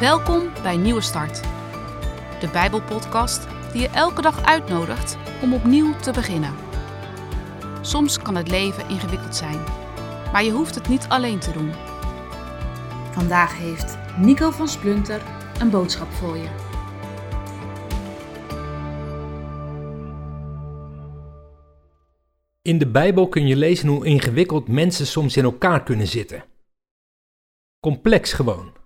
Welkom bij Nieuwe Start, de Bijbelpodcast die je elke dag uitnodigt om opnieuw te beginnen. Soms kan het leven ingewikkeld zijn, maar je hoeft het niet alleen te doen. Vandaag heeft Nico van Splunter een boodschap voor je. In de Bijbel kun je lezen hoe ingewikkeld mensen soms in elkaar kunnen zitten. Complex gewoon.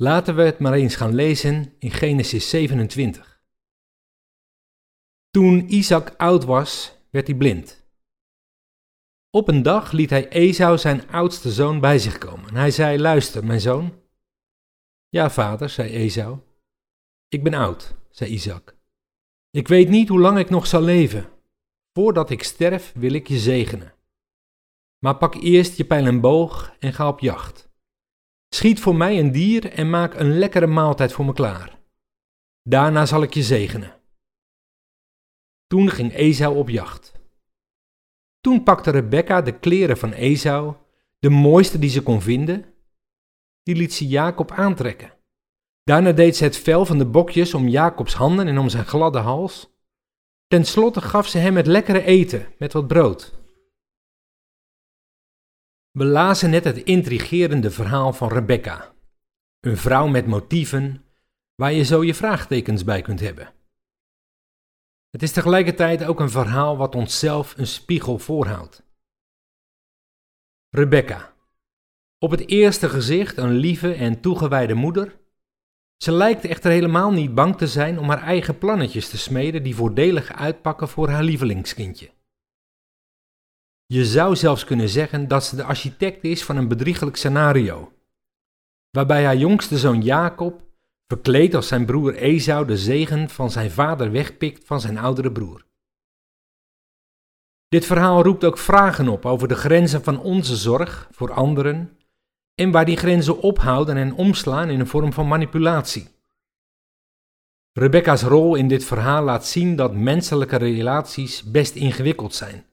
Laten we het maar eens gaan lezen in Genesis 27. Toen Isaac oud was, werd hij blind. Op een dag liet hij Esau zijn oudste zoon bij zich komen. Hij zei: Luister, mijn zoon. Ja, vader, zei Esau. Ik ben oud, zei Isaac. Ik weet niet hoe lang ik nog zal leven. Voordat ik sterf wil ik je zegenen. Maar pak eerst je pijl en boog en ga op jacht. Schiet voor mij een dier en maak een lekkere maaltijd voor me klaar. Daarna zal ik je zegenen. Toen ging Esau op jacht. Toen pakte Rebecca de kleren van Esau, de mooiste die ze kon vinden. Die liet ze Jacob aantrekken. Daarna deed ze het vel van de bokjes om Jacobs handen en om zijn gladde hals. Ten slotte gaf ze hem het lekkere eten met wat brood. We lazen net het intrigerende verhaal van Rebecca, een vrouw met motieven waar je zo je vraagtekens bij kunt hebben. Het is tegelijkertijd ook een verhaal wat onszelf een spiegel voorhoudt. Rebecca, op het eerste gezicht een lieve en toegewijde moeder. Ze lijkt echter helemaal niet bang te zijn om haar eigen plannetjes te smeden die voordelig uitpakken voor haar lievelingskindje. Je zou zelfs kunnen zeggen dat ze de architect is van een bedriegelijk scenario, waarbij haar jongste zoon Jacob, verkleed als zijn broer Esau, de zegen van zijn vader wegpikt van zijn oudere broer. Dit verhaal roept ook vragen op over de grenzen van onze zorg voor anderen en waar die grenzen ophouden en omslaan in een vorm van manipulatie. Rebecca's rol in dit verhaal laat zien dat menselijke relaties best ingewikkeld zijn.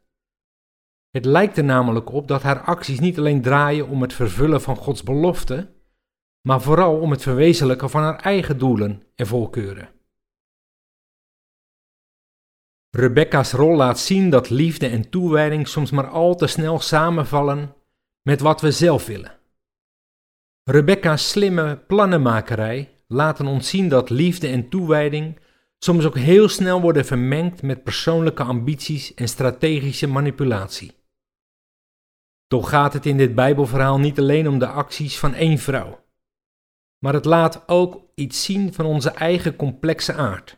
Het lijkt er namelijk op dat haar acties niet alleen draaien om het vervullen van Gods belofte, maar vooral om het verwezenlijken van haar eigen doelen en voorkeuren. Rebecca's rol laat zien dat liefde en toewijding soms maar al te snel samenvallen met wat we zelf willen. Rebecca's slimme plannenmakerij laten ons zien dat liefde en toewijding soms ook heel snel worden vermengd met persoonlijke ambities en strategische manipulatie. Toch gaat het in dit Bijbelverhaal niet alleen om de acties van één vrouw, maar het laat ook iets zien van onze eigen complexe aard.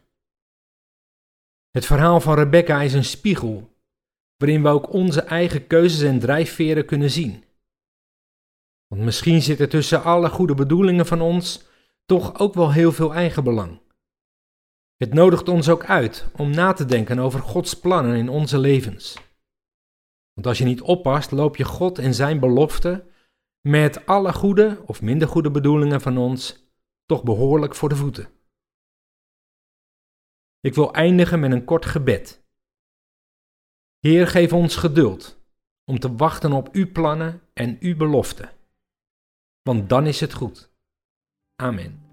Het verhaal van Rebecca is een spiegel waarin we ook onze eigen keuzes en drijfveren kunnen zien. Want misschien zit er tussen alle goede bedoelingen van ons toch ook wel heel veel eigenbelang. Het nodigt ons ook uit om na te denken over Gods plannen in onze levens. Want als je niet oppast, loop je God en zijn belofte met alle goede of minder goede bedoelingen van ons toch behoorlijk voor de voeten. Ik wil eindigen met een kort gebed. Heer, geef ons geduld om te wachten op uw plannen en uw beloften. Want dan is het goed. Amen.